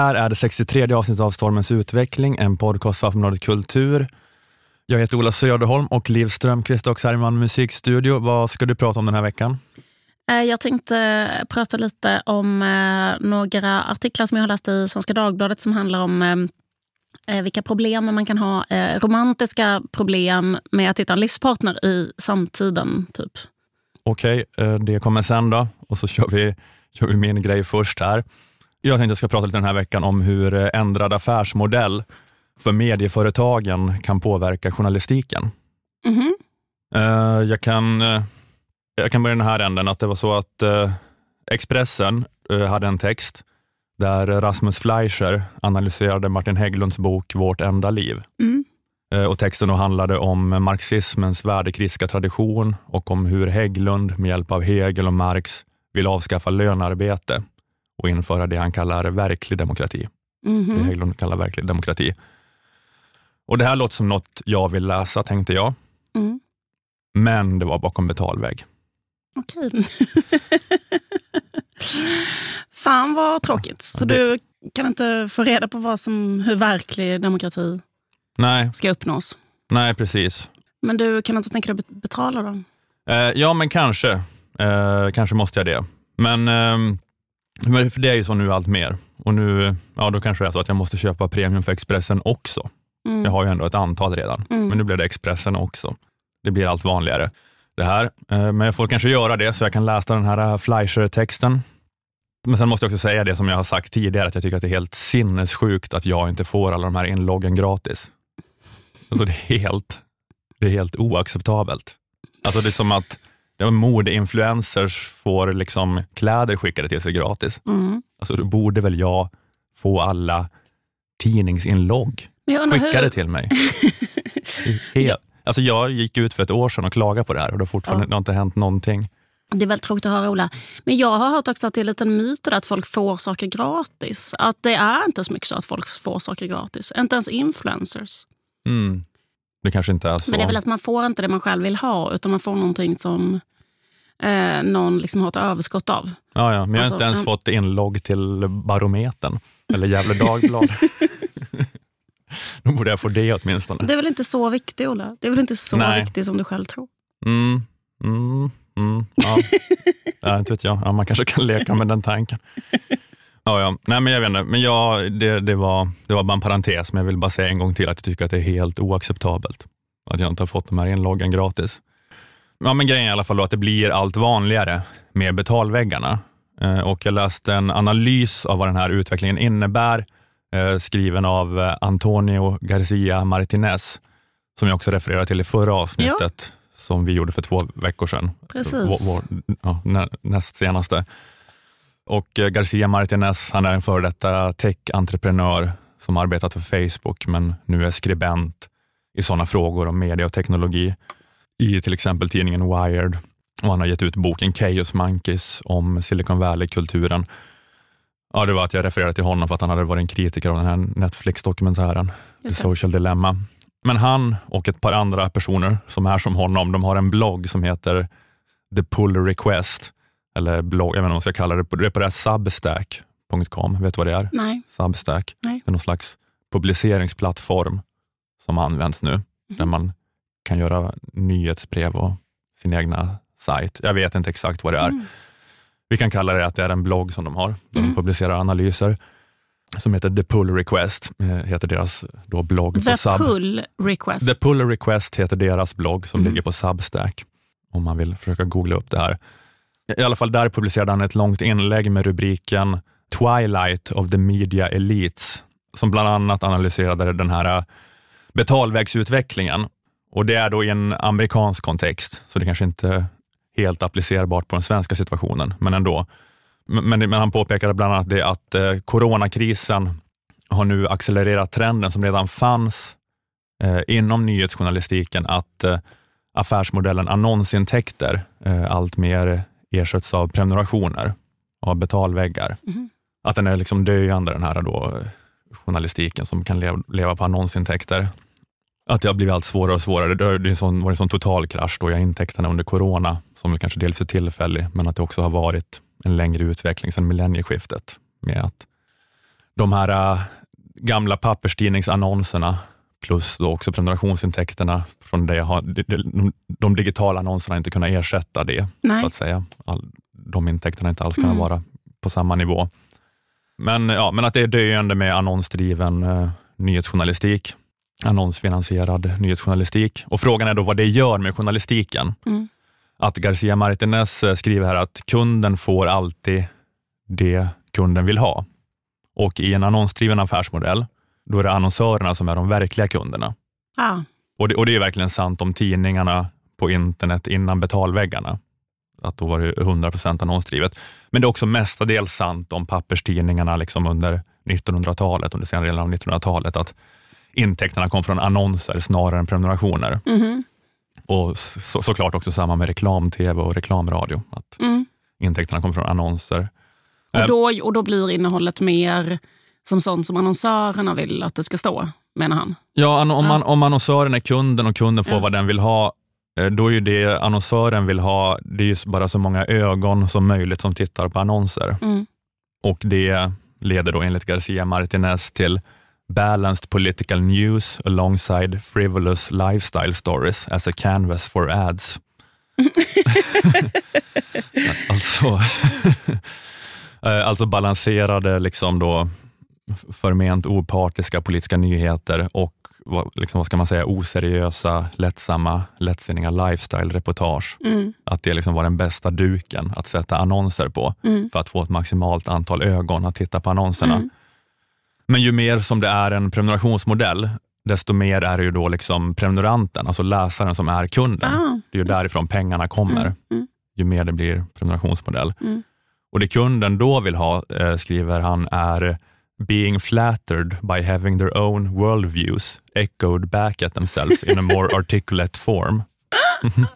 Här är det 63 avsnittet av Stormens utveckling, en podcast för Aftonbladet Kultur. Jag heter Ola Söderholm och Liv Strömqvist också här i Malmö musikstudio. Vad ska du prata om den här veckan? Eh, jag tänkte prata lite om eh, några artiklar som jag har läst i Svenska Dagbladet som handlar om eh, vilka problem man kan ha. Romantiska problem med att hitta en livspartner i samtiden. typ. Okej, okay, det kommer sen då. Och så kör vi, kör vi min grej först här. Jag tänkte jag ska prata lite den här veckan om hur ändrad affärsmodell för medieföretagen kan påverka journalistiken. Mm -hmm. Jag kan jag kan börja den här änden, att det var så att eh, Expressen eh, hade en text där Rasmus Fleischer analyserade Martin Hägglunds bok Vårt enda liv. Mm. Eh, och texten då handlade om marxismens värdekritiska tradition och om hur Hägglund med hjälp av Hegel och Marx vill avskaffa lönarbete och införa det han kallar verklig demokrati. Mm. Det Hägglund kallar verklig demokrati. Och Det här låter som något jag vill läsa, tänkte jag. Mm. Men det var bakom betalvägg. Okej. Fan vad tråkigt. Så det... du kan inte få reda på vad som, hur verklig demokrati Nej. ska uppnås? Nej, precis. Men du kan inte tänka dig att betala då? Eh, ja, men kanske. Eh, kanske måste jag det. Men eh, för det är ju så nu allt mer. Och nu, ja, då kanske det är så att jag måste köpa premium för Expressen också. Mm. Jag har ju ändå ett antal redan, mm. men nu blir det Expressen också. Det blir allt vanligare det här, eh, men jag får kanske göra det så jag kan läsa den här eh, Fleischer-texten. Men sen måste jag också säga det som jag har sagt tidigare, att jag tycker att det är helt sinnessjukt att jag inte får alla de här inloggen gratis. Alltså det är helt, det är helt oacceptabelt. Alltså det är som att modeinfluencers får liksom kläder skickade till sig gratis. Mm. Alltså då borde väl jag få alla tidningsinlogg skickade hur... till mig. helt, Alltså jag gick ut för ett år sedan och klagade på det här och det har fortfarande ja. det har inte hänt någonting. Det är väldigt tråkigt att höra Ola. Men jag har hört också att det är en liten myt att folk får saker gratis. Att det är inte så mycket så att folk får saker gratis. Inte ens influencers. Mm. Det kanske inte är så. Men det är väl att man får inte det man själv vill ha utan man får någonting som eh, någon liksom har ett överskott av. Ja, ja. men jag har alltså, inte ens en... fått inlogg till Barometern eller Gefle Dagblad. Då borde jag få det åtminstone. Det är väl inte så viktigt, Ola? Det är väl inte så Nej. viktigt som du själv tror? Mm, mm, mm, ja. ja, inte vet jag. Ja, man kanske kan leka med den tanken. Ja, ja. Nej, men jag vet inte. Men ja, det, det, var, det var bara en parentes, men jag vill bara säga en gång till att jag tycker att det är helt oacceptabelt att jag inte har fått de här inloggen gratis. Ja, men grejen är i alla fall då att det blir allt vanligare med betalväggarna. Eh, och jag läste en analys av vad den här utvecklingen innebär Eh, skriven av eh, Antonio Garcia Martinez, som jag också refererade till i förra avsnittet, ja. som vi gjorde för två veckor sedan. Precis. Vår, ja, näst senaste. Och eh, Garcia Martinez, han är en före detta tech-entreprenör som arbetat för Facebook, men nu är skribent i sådana frågor om media och teknologi i till exempel tidningen Wired. Och han har gett ut boken Chaos Monkeys om Silicon Valley-kulturen Ja, det var att jag refererade till honom för att han hade varit en kritiker av den här Netflix-dokumentären, The Social Dilemma. Men han och ett par andra personer som är som honom, de har en blogg som heter The Pull Request, eller blogg, jag vet inte vad man ska kalla det, det är på det här substack.com, vet du vad det är? Nej. Substack, Nej. det är någon slags publiceringsplattform som används nu, mm. där man kan göra nyhetsbrev och sin egna sajt. Jag vet inte exakt vad det är. Mm. Vi kan kalla det att det är en blogg som de har, där mm. de publicerar analyser som heter The Pull Request, eh, heter deras då blogg. The Sub. Pull Request. The Pull Request heter deras blogg som mm. ligger på Substack, om man vill försöka googla upp det här. I alla fall där publicerade han ett långt inlägg med rubriken Twilight of the Media Elites, som bland annat analyserade den här eh, betalvägsutvecklingen. Och Det är då i en amerikansk kontext, så det kanske inte helt applicerbart på den svenska situationen, men ändå. Men, men han påpekade bland annat det att eh, coronakrisen har nu accelererat trenden som redan fanns eh, inom nyhetsjournalistiken, att eh, affärsmodellen annonsintäkter eh, allt mer ersätts av prenumerationer, av betalväggar. Mm. Att den är liksom döende, den här då, journalistiken som kan leva, leva på annonsintäkter att det har blivit allt svårare och svårare. Det en sån, varit en sån total krasch då i intäkterna under corona, som kanske delvis är tillfällig, men att det också har varit en längre utveckling sedan millennieskiftet med att de här äh, gamla papperstidningsannonserna plus då också prenumerationsintäkterna från det. Har, de, de, de digitala annonserna har inte kunnat ersätta det. Nej. Så att säga. All, de intäkterna har inte alls kunnat Mm. vara på samma nivå. Men, ja, men att det är döende med annonsdriven eh, nyhetsjournalistik, annonsfinansierad nyhetsjournalistik. Och Frågan är då vad det gör med journalistiken. Mm. Att Garcia Martinez eh, skriver här att kunden får alltid det kunden vill ha. Och i en annonsdriven affärsmodell, då är det annonsörerna som är de verkliga kunderna. Ja. Och det, och det är verkligen sant om tidningarna på internet innan betalväggarna. Att då var det 100% annonsdrivet. Men det är också mestadels sant om papperstidningarna liksom under 1900-talet, under senare delen av 1900-talet, att intäkterna kom från annonser snarare än prenumerationer. Mhm. Och så, såklart också samma med reklam-tv och reklamradio, att Mm. intäkterna kom från annonser. Och, Eh, då, och då blir innehållet mer som sånt som annonsörerna vill att det ska stå, menar han. Ja, om, man, om annonsören är kunden och kunden får Ja. vad den vill ha, eh, då är ju det annonsören vill ha, det är ju bara så många ögon som möjligt som tittar på annonser. Mm. Och det leder då enligt Garcia Martinez till balanced political news alongside frivolous lifestyle stories as a canvas for ads. alltså, eh, alltså balanserade, liksom då, förment opartiska politiska nyheter och vad, liksom, vad ska man säga, oseriösa, lättsamma, lättsinniga lifestyle-reportage. Mm. Att det liksom var den bästa duken att sätta annonser på Mm. för att få ett maximalt antal ögon att titta på annonserna. Mm. Men ju mer som det är en prenumerationsmodell, desto mer är det ju då liksom prenumeranten, alltså läsaren som är kunden. Ah, Det är ju därifrån pengarna kommer, Mm, mm. ju mer det blir prenumerationsmodell. Mm. Och Det kunden då vill ha, eh, skriver han, är being flattered by having their own worldviews echoed back at themselves in a more articulate form.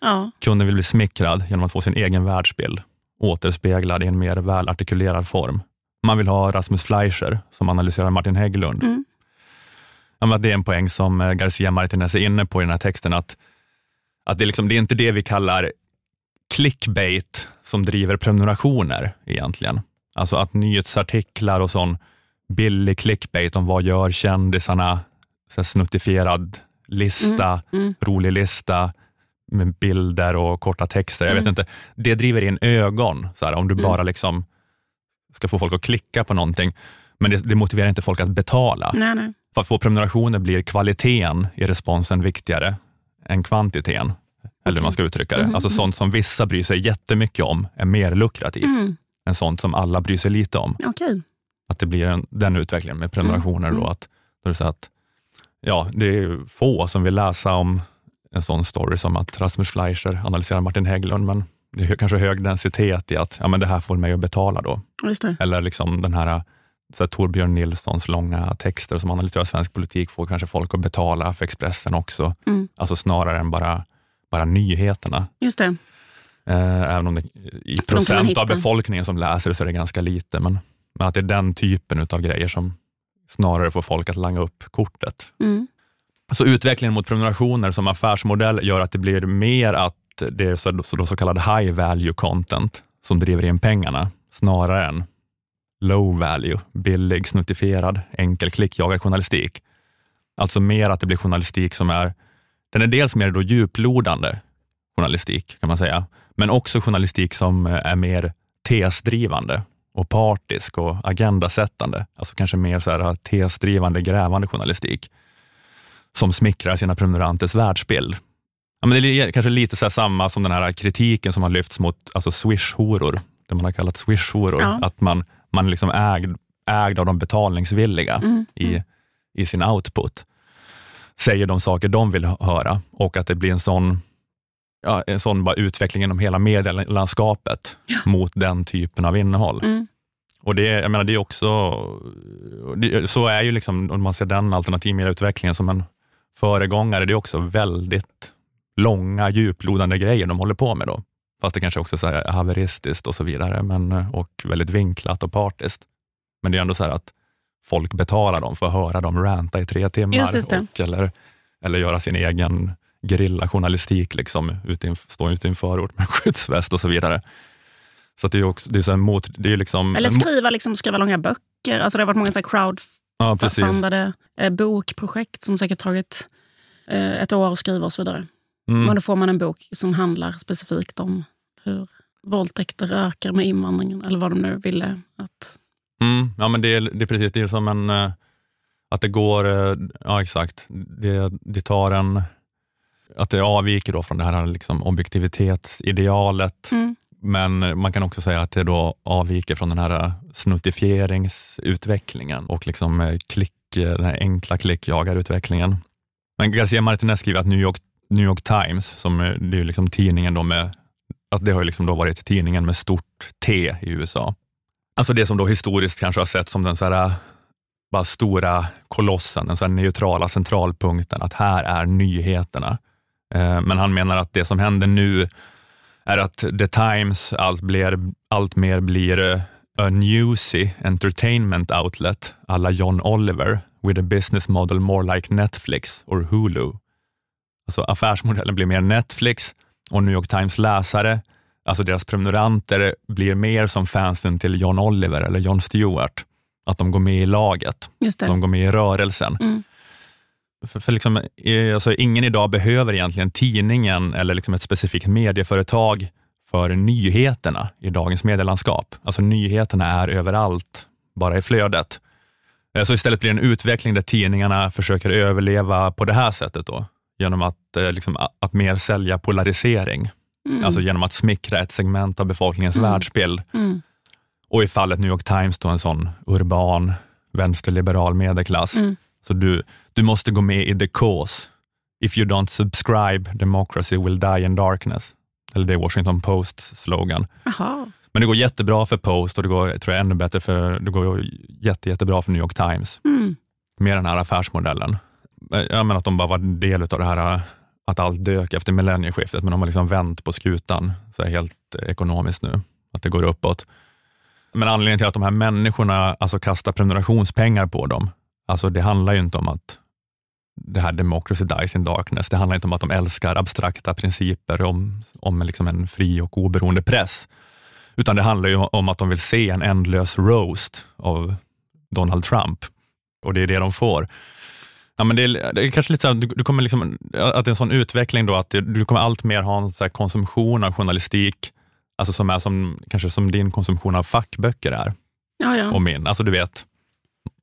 ja. Kunden vill bli smickrad genom att få sin egen världsbild återspeglad i en mer välartikulerad form. Man vill ha Rasmus Fleischer som analyserar Martin Hägglund. Mm. Ja, Det är en poäng som eh, Garcia Martinez är inne på i den här texten, att, att det, liksom, det är inte det vi kallar clickbait som driver prenumerationer egentligen. Alltså att nyhetsartiklar och sån billig clickbait om vad gör kändisarna, så snuttifierad lista, Mm. rolig lista med bilder och korta texter. Jag vet Mm. inte. Det driver in ögon, så här, om du Mm. bara liksom ska få folk att klicka på någonting. Men det, det motiverar inte folk att betala. Nej, nej. För att få prenumerationer blir kvaliteten i responsen viktigare än kvantiteten. Eller hur man ska uttrycka det. Mhm, Alltså sånt som vissa bryr sig jättemycket om är mer lukrativt Mm. Än sånt som alla bryr sig lite om. Okej. Att det blir en, den utvecklingen med prenumerationer. Mm, Då, att, då är det att, ja, det är få som vill läsa om en sån story som att Rasmus Fleischer analyserar Martin Hägglund, men det är kanske hög densitet i att ja, men det här får mig att betala då. Eller liksom den här, så här Torbjörn Nilssons långa texter som analyserar svensk politik får kanske folk att betala för Expressen också. Mm. Alltså snarare än bara, bara nyheterna. Just det. Eh, även om det i För procent av befolkningen som läser det så är det ganska lite. Men, men att det är den typen av grejer som snarare får folk att langa upp kortet. Mm. Så utvecklingen mot prenumerationer som affärsmodell gör att det blir mer att det är så, så, så kallad high value content som driver in pengarna snarare än low value, billig, snuttifierad, enkel klickjagad journalistik. Alltså mer att det blir journalistik som är, den är dels mer då djuplodande journalistik kan man säga, men också journalistik som eh, är mer tesdrivande och partisk och agendasättande. Alltså kanske mer så här tesdrivande, grävande journalistik som smickrar sina prenumeranters världsbild. Ja, men det är kanske lite så samma som den här kritiken som har lyfts mot alltså swish-horor, det man har kallat swish-horor. Ja. Att man, man är liksom ägd, ägd av de betalningsvilliga Mm. i, i sin output. Säger de saker de vill höra och att det blir en sån, ja, en sån bara utveckling inom hela medielandskapet mot den typen av innehåll. Mm. Och det, jag menar, det är också, det, så är ju liksom, om man ser den alternativmediautvecklingen som en föregångare, det är också väldigt långa, djuplodande grejer de håller på med då. Fast det kanske också är så här haveristiskt och så vidare, men, och väldigt vinklat och partiskt. Men det är ändå så här att folk betalar dem för att höra dem ranta i tre timmar Just, just det. Och, eller, eller göra sin egen gerillajournalistik, liksom, stå ute i en förort med skyddsväst och så vidare. Så det är också, det är så mot, det är liksom, Eller skriva, liksom, skriva långa böcker. Alltså det har varit många crowdfundade ja, eh, bokprojekt som säkert tagit eh, ett år att skriva och så vidare. Mm. Men då får man en bok som handlar specifikt om hur våldtäkter ökar med invandringen, eller vad de nu ville att... Mm, ja, men det är, det är precis, det är som en... Eh, att det går, eh, ja exakt, det, det tar en... Att det avviker då från det här liksom objektivitetsidealet. Mm. Men man kan också säga att det då avviker från den här snuttifieringsutvecklingen och liksom eh, klick, den här enkla klickjagarutvecklingen. Men Garcia Martinez skriver att New York, New York Times, som det är liksom tidningen då med att det har liksom då varit tidningen med stort T i USA. Alltså det som då historiskt kanske har sett som den så här, bara stora kolossen, den så neutrala centralpunkten, att här är nyheterna. Eh, men han menar att det som händer nu är att The Times allt, blir, allt mer blir eh, a newsy entertainment outlet alla John Oliver with a business model more like Netflix or Hulu. Alltså affärsmodellen blir mer Netflix och New York Times läsare, alltså deras prenumeranter, blir mer som fansen till John Oliver eller John Stewart. Att de går med i laget, de går med i rörelsen. Mm. För, för liksom, alltså, ingen idag behöver egentligen tidningen eller liksom ett specifikt medieföretag för nyheterna i dagens medielandskap. Alltså nyheterna är överallt, bara i flödet. Eh, så istället blir det en utveckling där tidningarna försöker överleva på det här sättet. Då genom att, eh, liksom, att mer sälja polarisering. Mm. Alltså genom att smickra ett segment av befolkningens mm. världsbild. Mm. Och i fallet New York Times då en sån urban vänsterliberal medelklass. Mm. Så du, du måste gå med i the cause. If you don't subscribe, democracy will die in darkness. Eller det är Washington Posts slogan. Aha. Men det går jättebra för Post och det går tror jag, ännu bättre för, det går jätte, jättebra för New York Times. Mm. Med den här affärsmodellen jag menar att de bara var del av det här att allt dök efter millennieskiftet, men de har liksom vänt på skutan så helt ekonomiskt nu, att det går uppåt. Men anledningen till att de här människorna alltså kastar prenumerationspengar på dem, alltså det handlar ju inte om att det här democracy dies in darkness. Det handlar inte om att de älskar abstrakta principer om, om liksom en fri och oberoende press, utan det handlar ju om att de vill se en ändlös roast av Donald Trump och det är det de får. Ja, men det, är, det är kanske lite så du, du, kommer liksom, att det är en sån utveckling då, att du kommer allt mer ha en så konsumtion av journalistik, alltså som är som, kanske som din konsumtion av fackböcker är. Ja, ja. Och min. Alltså du vet,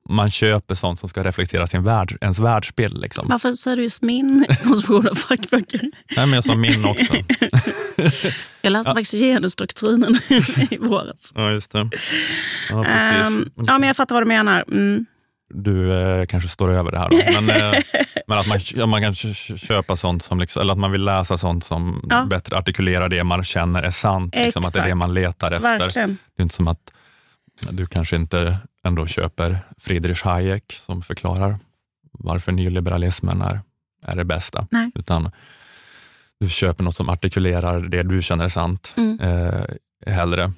man köper sånt som ska reflektera sin värld, ens världsbild. Liksom. Varför säger du just min konsumtion av fackböcker? Nej, men jag sa min också. jag läste ja. faktiskt genusdoktrinen i våras. Ja, just det. Ja, precis. Um, ja, men jag fattar vad du menar. Mm du eh, kanske står över det här. Då. Men, eh, men att man, man kan köpa sånt som, liksom, eller att man vill läsa sånt som ja. bättre artikulerar det man känner är sant. Liksom, att det är det man letar efter. Verkligen. Det är inte som att du kanske inte ändå köper Friedrich Hayek som förklarar varför nyliberalismen är, är det bästa. Nej. Utan du köper något som artikulerar det du känner är sant mm. eh, hellre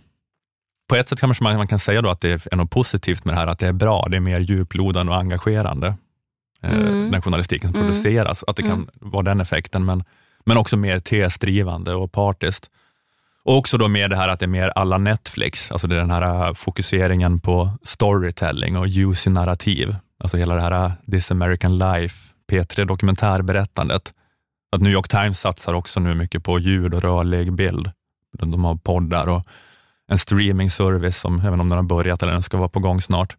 på ett sätt kanske man, man kan säga då att det är något positivt med det här, att det är bra, det är mer djuplodande och engagerande, eh, mm. den journalistiken som mm. produceras, att det kan mm. vara den effekten, men, men också mer tesdrivande och partiskt. Och också då med det här att det är mer alla Netflix, alltså det är den här äh, fokuseringen på storytelling och juicy narrativ, alltså hela det här äh, This American Life, P3 dokumentärberättandet. Att New York Times satsar också nu mycket på ljud och rörlig bild. De har poddar och en streamingservice som, även om den har börjat eller den ska vara på gång snart.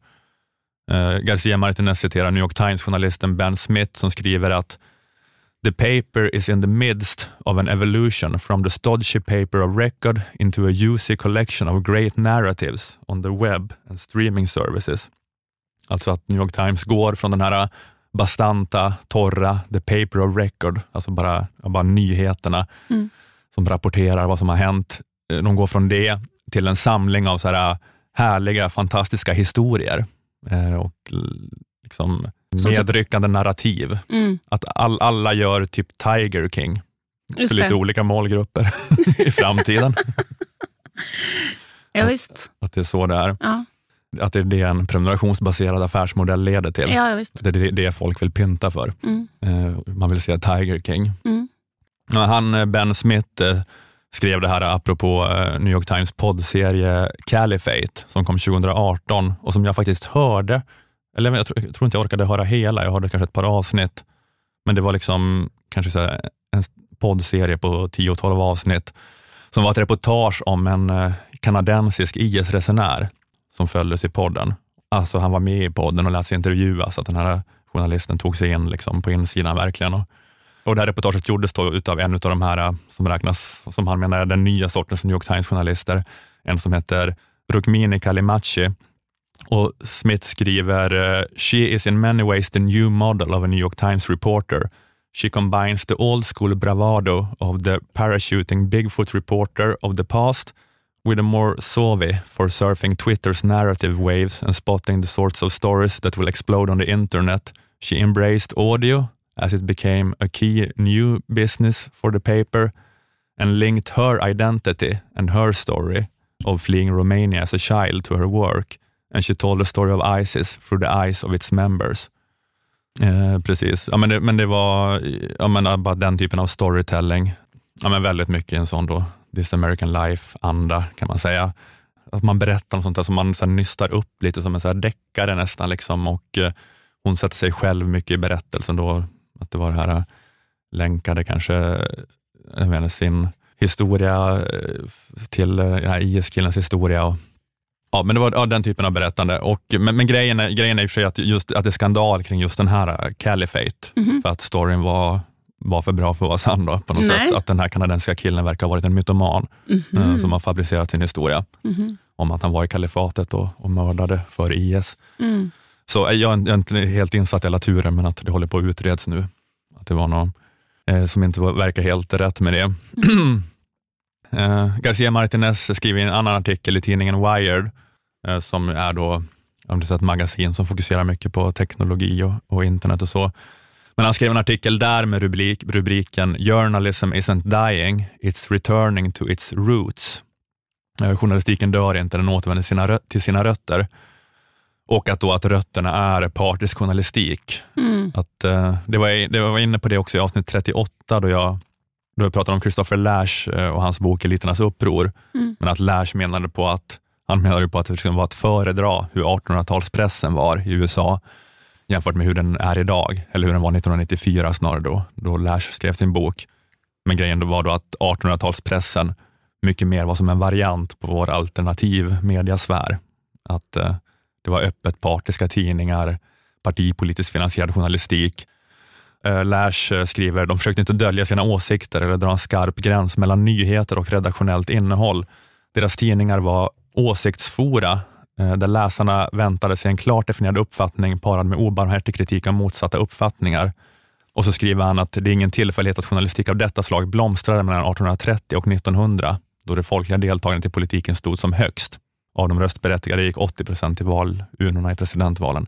Uh, Garcia Martinez citerar New York Times-journalisten Ben Smith som skriver att The paper is in the midst of an evolution from the stodgy paper of record into a juicy collection of great narratives on the web and streaming services. Alltså att New York Times går från den här bastanta, torra, the paper of record, alltså bara, bara nyheterna mm. som rapporterar vad som har hänt. Eh, de går från det till en samling av så här äh, härliga, fantastiska historier eh, och liksom medryckande narrativ. Mm. Att all, alla gör typ Tiger King Just för lite olika målgrupper i framtiden. ja, visst. Att, att, det är så det är. Ja. Att det är det en prenumerationsbaserad affärsmodell leder till. Ja, visst. Det är det folk vill pynta för. Mm. Eh, man vill se Tiger King. Mm. Han, eh, Ben Smith, skrev det här apropå eh, New York Times poddserie Caliphate som kom 2018 och som jag faktiskt hörde, eller jag tror, jag tror inte jag orkade höra hela, jag hörde kanske ett par avsnitt, men det var liksom kanske så en poddserie på 10-12 avsnitt som var ett reportage om en eh, kanadensisk IS-resenär som följdes i podden. Alltså han var med i podden och lät sig intervjuas, att den här journalisten tog sig in liksom på insidan verkligen. Och, och det här reportaget gjordes då utav en av de här eh, som räknas, som han menar är den nya sortens New York Times-journalister. En som heter Rukmini Kalimachi. Och Smith skriver, eh, “She is in many ways the new model of a New York Times reporter. She combines the old school bravado of the parachuting Bigfoot reporter of the past with a more savvy for surfing Twitter's narrative waves and spotting the sorts of stories that will explode on the internet. She embraced audio as it became a key new business for the paper and linked her identity and her story of fleeing Romania as a child to her work. And she told the story of ISIS through the eyes of its members. Eh, precis, ja, men, det, men det var ja, men, bara den typen av storytelling. Ja, men väldigt mycket en sån då, This American Life-anda kan man säga. Att man berättar om sånt där som man så här, nystar upp lite som en så här deckare nästan. Liksom, och eh, Hon sätter sig själv mycket i berättelsen. Då, att det var det här eh, länkade kanske eh, jag menar, sin historia eh, till den här IS-killens historia. Och, Ja, men det var ja, den typen av berättande. Och, men, men grejen, är, grejen är i och för sig att, just, att det är skandal kring just den här Caliphate, mm -hmm. för att storyn var, var för bra för att vara sann. Då, på något Nej. sätt. Att den här kanadensiska killen verkar ha varit en mytoman mm -hmm. som har fabricerat sin historia mm -hmm. om att han var i kalifatet och, och mördade för IS. Mm. Så jag, jag är inte helt insatt i alla turer, men att det håller på att utreds nu. Att det var något eh, som inte var, verkar helt rätt med det. Eh, Garcia Martinez skriver i en annan artikel i tidningen Wired, eh, som är då om det är ett magasin som fokuserar mycket på teknologi och, och, internet och så. Men han skrev en artikel där med rubrik, rubriken “Journalism isn't dying, it's returning to its roots”. Eh, journalistiken dör inte, den återvänder sina, till sina rötter. Och att, då att rötterna är partisk journalistik. Mm. Att, uh, det, var, det var inne på det också i avsnitt 38 då jag då jag pratade om Christopher Lash eh, och hans bok Eliternas uppror, mm. men att Lash menade på att han menade på att det liksom var att föredra hur 1800-talspressen var i USA jämfört med hur den är idag, eller hur den var 1994 snarare då, då Lash skrev sin bok. Men grejen då var då att 1800-talspressen mycket mer var som en variant på vår alternativ mediasfär. Att eh, det var öppet partiska tidningar, partipolitiskt finansierad journalistik Eh, Lash eh, skriver, de försökte inte dölja sina åsikter eller dra en skarp gräns mellan nyheter och redaktionellt innehåll. Deras tidningar var åsiktsfora eh, där läsarna väntade sig en klart definierad uppfattning parad med obarmhärtig kritik av motsatta uppfattningar. Och så skriver han att det är ingen tillfällighet att journalistik av detta slag blomstrade mellan 1830 och 1900, då det folkliga deltagandet i politiken stod som högst. Av de röstberättigade gick 80 procent till valurnorna i presidentvalen.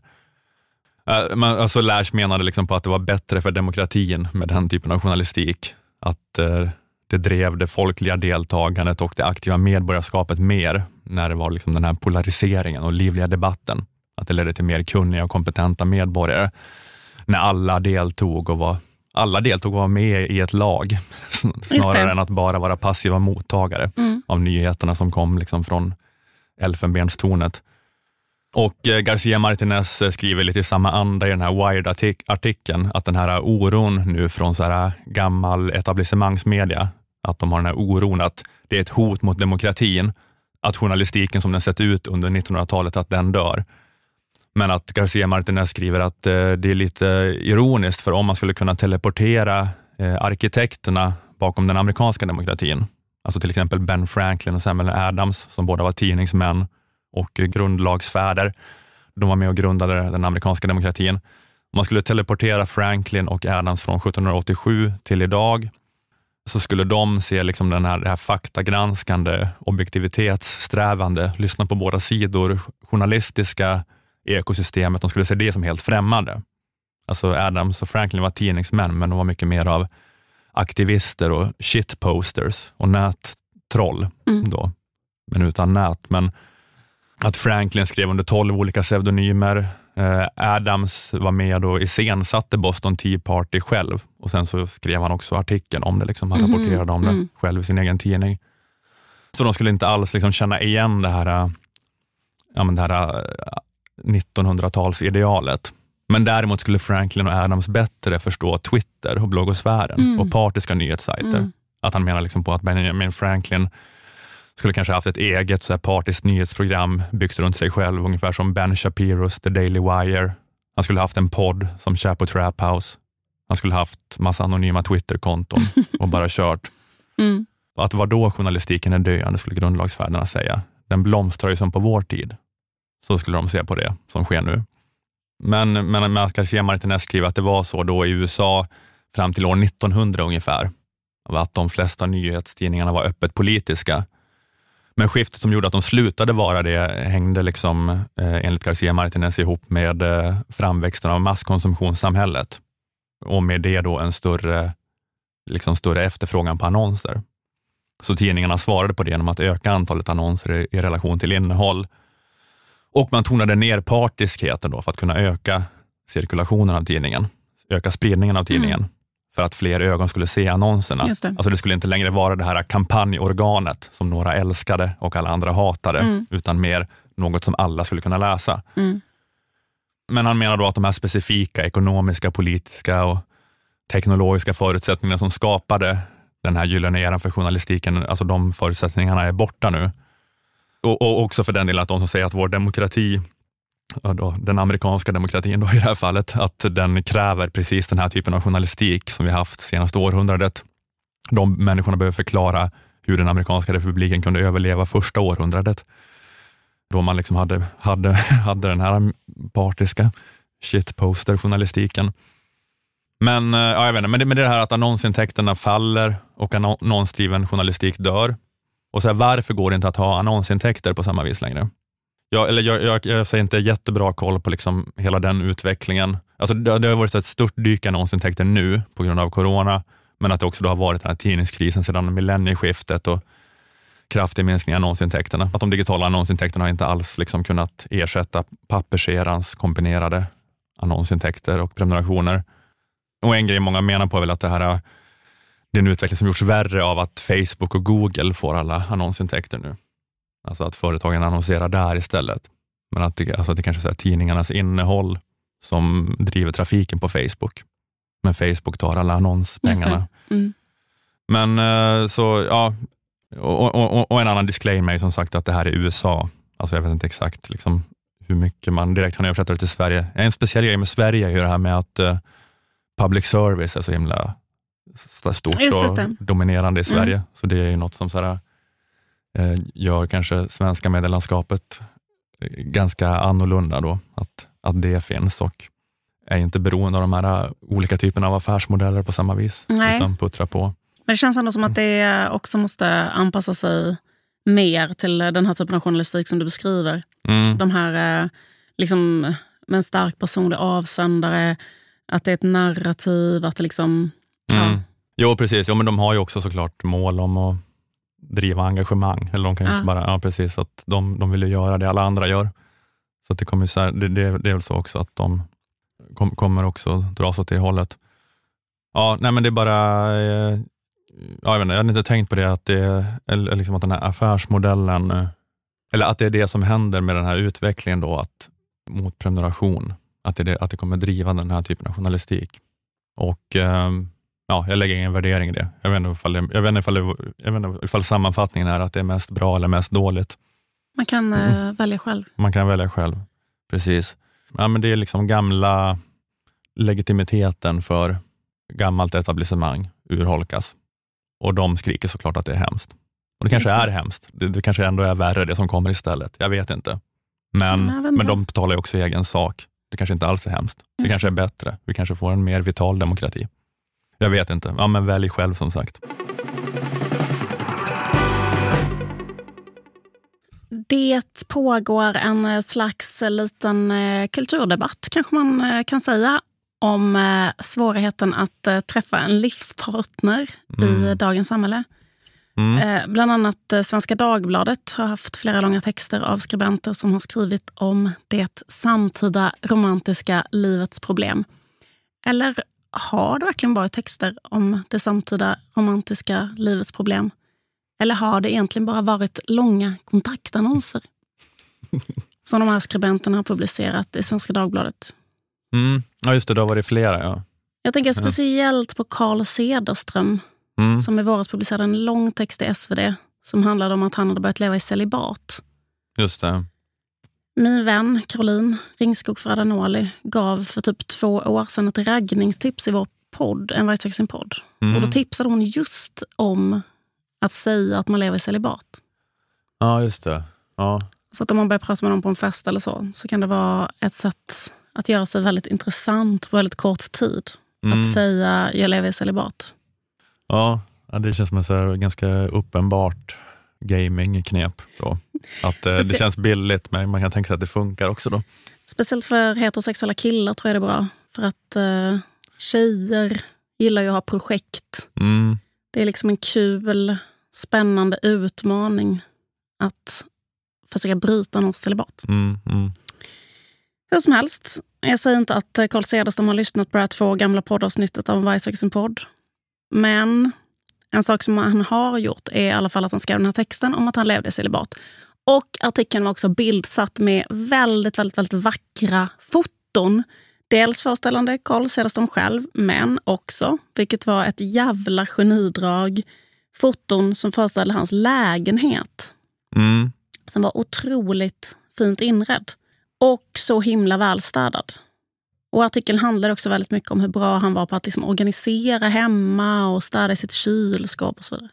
Uh, man, alltså Lash menade liksom på att det var bättre för demokratin med den typen av journalistik. Att uh, det drev det folkliga deltagandet och det aktiva medborgarskapet mer när det var liksom den här polariseringen och livliga debatten. Att det ledde till mer kunniga och kompetenta medborgare. När alla deltog och var, alla deltog och var med i ett lag, snarare än att bara vara passiva mottagare mm. av nyheterna som kom liksom från elfenbenstornet. Och eh, Garcia Martinez eh, skriver lite i samma anda i den här Wired-artikeln, att den här eh, oron nu från så här gammal etablissemangsmedia, att de har den här oron att det är ett hot mot demokratin, att journalistiken som den sett ut under 1900-talet, att den dör. Men att Garcia Martinez skriver att det är lite ironiskt, för om man skulle kunna teleportera arkitekterna bakom den amerikanska demokratin, alltså till exempel Ben Franklin och Samuel Adams, som båda var tidningsmän, och grundlagsfäder. De var med och grundade den amerikanska demokratin. Om man skulle teleportera Franklin och Adams från 1787 till idag, så skulle de se liksom den här, det här faktagranskande, objektivitetssträvande, lyssna på båda sidor, journalistiska ekosystemet, de skulle se det som helt främmande. Alltså Adams och Franklin var tidningsmän, men de var mycket mer av aktivister och shitposters och nättroll mm. då, men utan nät. Men att Franklin skrev under tolv olika pseudonymer. Eh, Adams var med och iscensatte Boston Tea Party själv och sen så skrev han också artikeln om det. Liksom. Han Mhm, rapporterade om det mm. själv i sin egen tidning. Så de skulle inte alls liksom känna igen det här, eh, ja, men det här eh, 1900-talsidealet. Men däremot skulle Franklin och Adams bättre förstå Twitter och bloggosfären Mm. och partiska nyhetssajter. Mm. Att han menar liksom på att Benjamin Franklin skulle kanske haft ett eget så här partiskt nyhetsprogram byggt runt sig själv, ungefär som Ben Shapiros The Daily Wire. Han skulle haft en podd som Chapo Trap House. Han skulle haft massa anonyma Twitterkonton och bara kört. Mm. Att vad då journalistiken är döende, skulle grundlagsfäderna säga. Den blomstrar ju som på vår tid. Så skulle de se på det som sker nu. Men, men, men Garcia Martinez skriver att det var så då i USA fram till år 1900 ungefär, att de flesta nyhetstidningarna var öppet politiska. Men skiftet som gjorde att de slutade vara det hängde liksom, eh, enligt Garcia Martinez ihop med eh, framväxten av masskonsumtionssamhället och med det då en större, liksom större efterfrågan på annonser. Så tidningarna svarade på det genom att öka antalet annonser i, i relation till innehåll. Och man tonade ner partiskheten då för att kunna öka cirkulationen av tidningen, öka spridningen av tidningen, för att fler ögon skulle se annonserna. Just det. Alltså det skulle inte längre vara det här kampanjorganet som några älskade och alla andra hatade, Mm. utan mer något som alla skulle kunna läsa. Mm. Men han menar då att de här specifika ekonomiska, politiska och teknologiska förutsättningarna som skapade den här gyllene eran för journalistiken, alltså de förutsättningarna är borta nu. Och, och också för den delen att de som säger att vår demokrati, då, den amerikanska demokratin då i det här fallet, att den kräver precis den här typen av journalistik som vi haft senaste århundradet. De människorna behöver förklara hur den amerikanska republiken kunde överleva första århundradet då man liksom hade, hade, hade den här partiska shitposter-journalistiken. Men, eh, ja, jag vet inte, men, det, men det här att annonsintäkterna faller och annonsdriven journalistik dör. Och så här, varför går det inte att ha annonsintäkter på samma vis längre? Jag, eller jag, jag, jag säger inte jättebra koll på liksom hela den utvecklingen. Alltså det, det har varit så ett stort dyk i annonsintäkter nu på grund av corona, men att det också då har varit den här tidningskrisen sedan millennieskiftet och kraftig minskning i annonsintäkterna. Att de digitala annonsintäkterna har inte alls liksom kunnat ersätta papperserans kombinerade annonsintäkter och prenumerationer. Och en grej många menar på är väl att det här är det är en utveckling som gjorts värre av att Facebook och Google får alla annonsintäkter nu. Alltså att företagen annonserar där istället. Men att det, alltså att det kanske är tidningarnas innehåll som driver trafiken på Facebook. Men Facebook tar alla annonspengarna. Mm. Men eh, så, ja, och, och, och, en annan disclaimer är som sagt att det här är USA. Alltså jag vet inte exakt liksom, hur mycket man direkt kan översätta det till Sverige. En speciell grej med Sverige är ju det här med att eh, public service är så himla st- stort och dominerande i Mm. Sverige. Så det är ju något som så här, eh, gör kanske svenska medielandskapet eh, ganska annorlunda då, att, att det finns och är inte beroende av de här eh, olika typerna av affärsmodeller på samma vis, Nej. utan puttrar på. Men det känns ändå som att det också måste anpassa sig mer till den här typen av journalistik som du beskriver. Mm. De här liksom, med en stark personlig avsändare, att det är ett narrativ, att det liksom... Mm. Ja. Jo, precis. Jo, men de har ju också såklart mål om att driva engagemang. Eller de kan ju Ja. inte bara, ja precis, att de, de vill ju göra det alla andra gör. Så det, kommer så här, det, det, det är väl så också att de kom, kommer också dras åt det hållet. Ja, nej men det är bara, eh, ja, jag, vet inte, jag hade inte tänkt på det, att, det, eller liksom att den här affärsmodellen, eh, eller att det är det som händer med den här utvecklingen då, att, mot prenumeration, att det, att det kommer driva den här typen av journalistik. Och ehm, ja, jag lägger ingen värdering i det. Jag vet inte ifall, det, jag vet inte ifall, det, jag vet inte ifall sammanfattningen är att det är mest bra eller mest dåligt. Man kan eh, välja själv. Man kan välja själv. Precis. Ja, men det är liksom gamla legitimiteten för gammalt etablissemang urholkas. Och de skriker såklart att det är hemskt. Och det kanske det. är hemskt. Det, det kanske ändå är värre det som kommer istället. Jag vet inte. Men, inte. men de talar ju också i egen sak. Det kanske inte alls är hemskt. Det kanske är bättre. Vi kanske får en mer vital demokrati. Jag vet inte. Ja, men välj själv som sagt. Det pågår en eh, slags liten eh, kulturdebatt, kanske man eh, kan säga, om eh, svårigheten att eh, träffa en livspartner i Mm. dagens samhälle. Mm. Eh, bland annat eh, Svenska Dagbladet har haft flera långa texter av skribenter som har skrivit om det samtida romantiska livets problem. Eller har det verkligen varit texter om det samtida romantiska livets problem? Eller har det egentligen bara varit långa kontaktannonser? som de här skribenterna har publicerat i Svenska Dagbladet. Mm. Ja, just det. Då var det flera. Ja. Jag tänker speciellt på Carl Cederström Mm. som i våras publicerade en lång text i SvD som handlade om att han hade börjat leva i celibat. Just det. Min vän Caroline Ringskog Fradanoli gav för typ två år sedan ett raggningstips i vår podd, En varg sin podd. Mm. Och då tipsade hon just om att säga att man lever i celibat. Ja, just det. Ja. Så att om man börjar prata med någon på en fest eller så, så kan det vara ett sätt att göra sig väldigt intressant på väldigt kort tid. Mm. Att säga jag lever i celibat. Ja, det känns som ett ganska uppenbart gamingknep. Då. Att eh, det Specie- känns billigt, men man kan tänka sig att det funkar också. då. Speciellt för heterosexuella killar tror jag det är bra. För att eh, tjejer gillar ju att ha projekt. Mm. Det är liksom en kul, spännande utmaning att försöka bryta någons celibat. Mm. Mm. Hur som helst, jag säger inte att eh, Carl Cederström har lyssnat på det här två gamla poddavsnittet av Varje söker sin podd. Men en sak som han har gjort är i alla fall att han skrev den här texten om att han levde celibat. Och artikeln var också bildsatt med väldigt, väldigt, väldigt vackra foton. Dels föreställande Carl Cederström själv, men också, vilket var ett jävla genidrag, foton som föreställde hans lägenhet Mm. som var otroligt fint inredd och så himla välstädad. Och artikeln handlar också väldigt mycket om hur bra han var på att liksom organisera hemma och städa i sitt kylskåp och så vidare.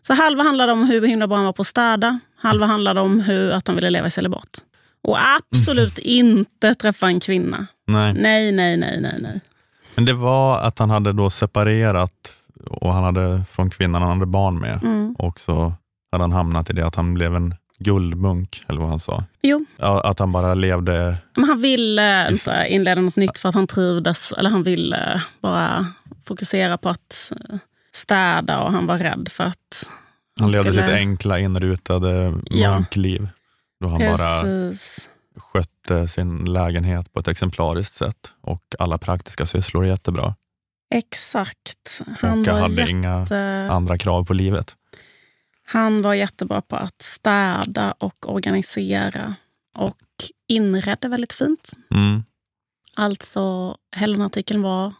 Så halva handlade om hur himla bra han var på att städa, halva handlade om hur att han ville leva i celibat. Och absolut inte träffa en kvinna. Nej. Nej, nej, nej, nej, nej. Men det var att han hade då separerat och han hade från kvinnan han hade barn med. Mm. Och så hade han hamnat i det att han blev en guldmunk, eller vad han sa. Jo, Ja, Att han bara levde... men han ville inte inleda något nytt för att han trivdes. Eller han ville bara fokusera på att eh, städa och han var rädd för att Han levde skulle- sitt enkla inrutade Ja. munkliv. Då han bara Precis. skötte sin lägenhet på ett exemplariskt sätt och alla praktiska sysslor jättebra. Exakt. Han och hade inga jätte, andra krav på livet. Han var jättebra på att städa och organisera. Och inredde väldigt fint. Mm. Alltså, Helen-artikeln var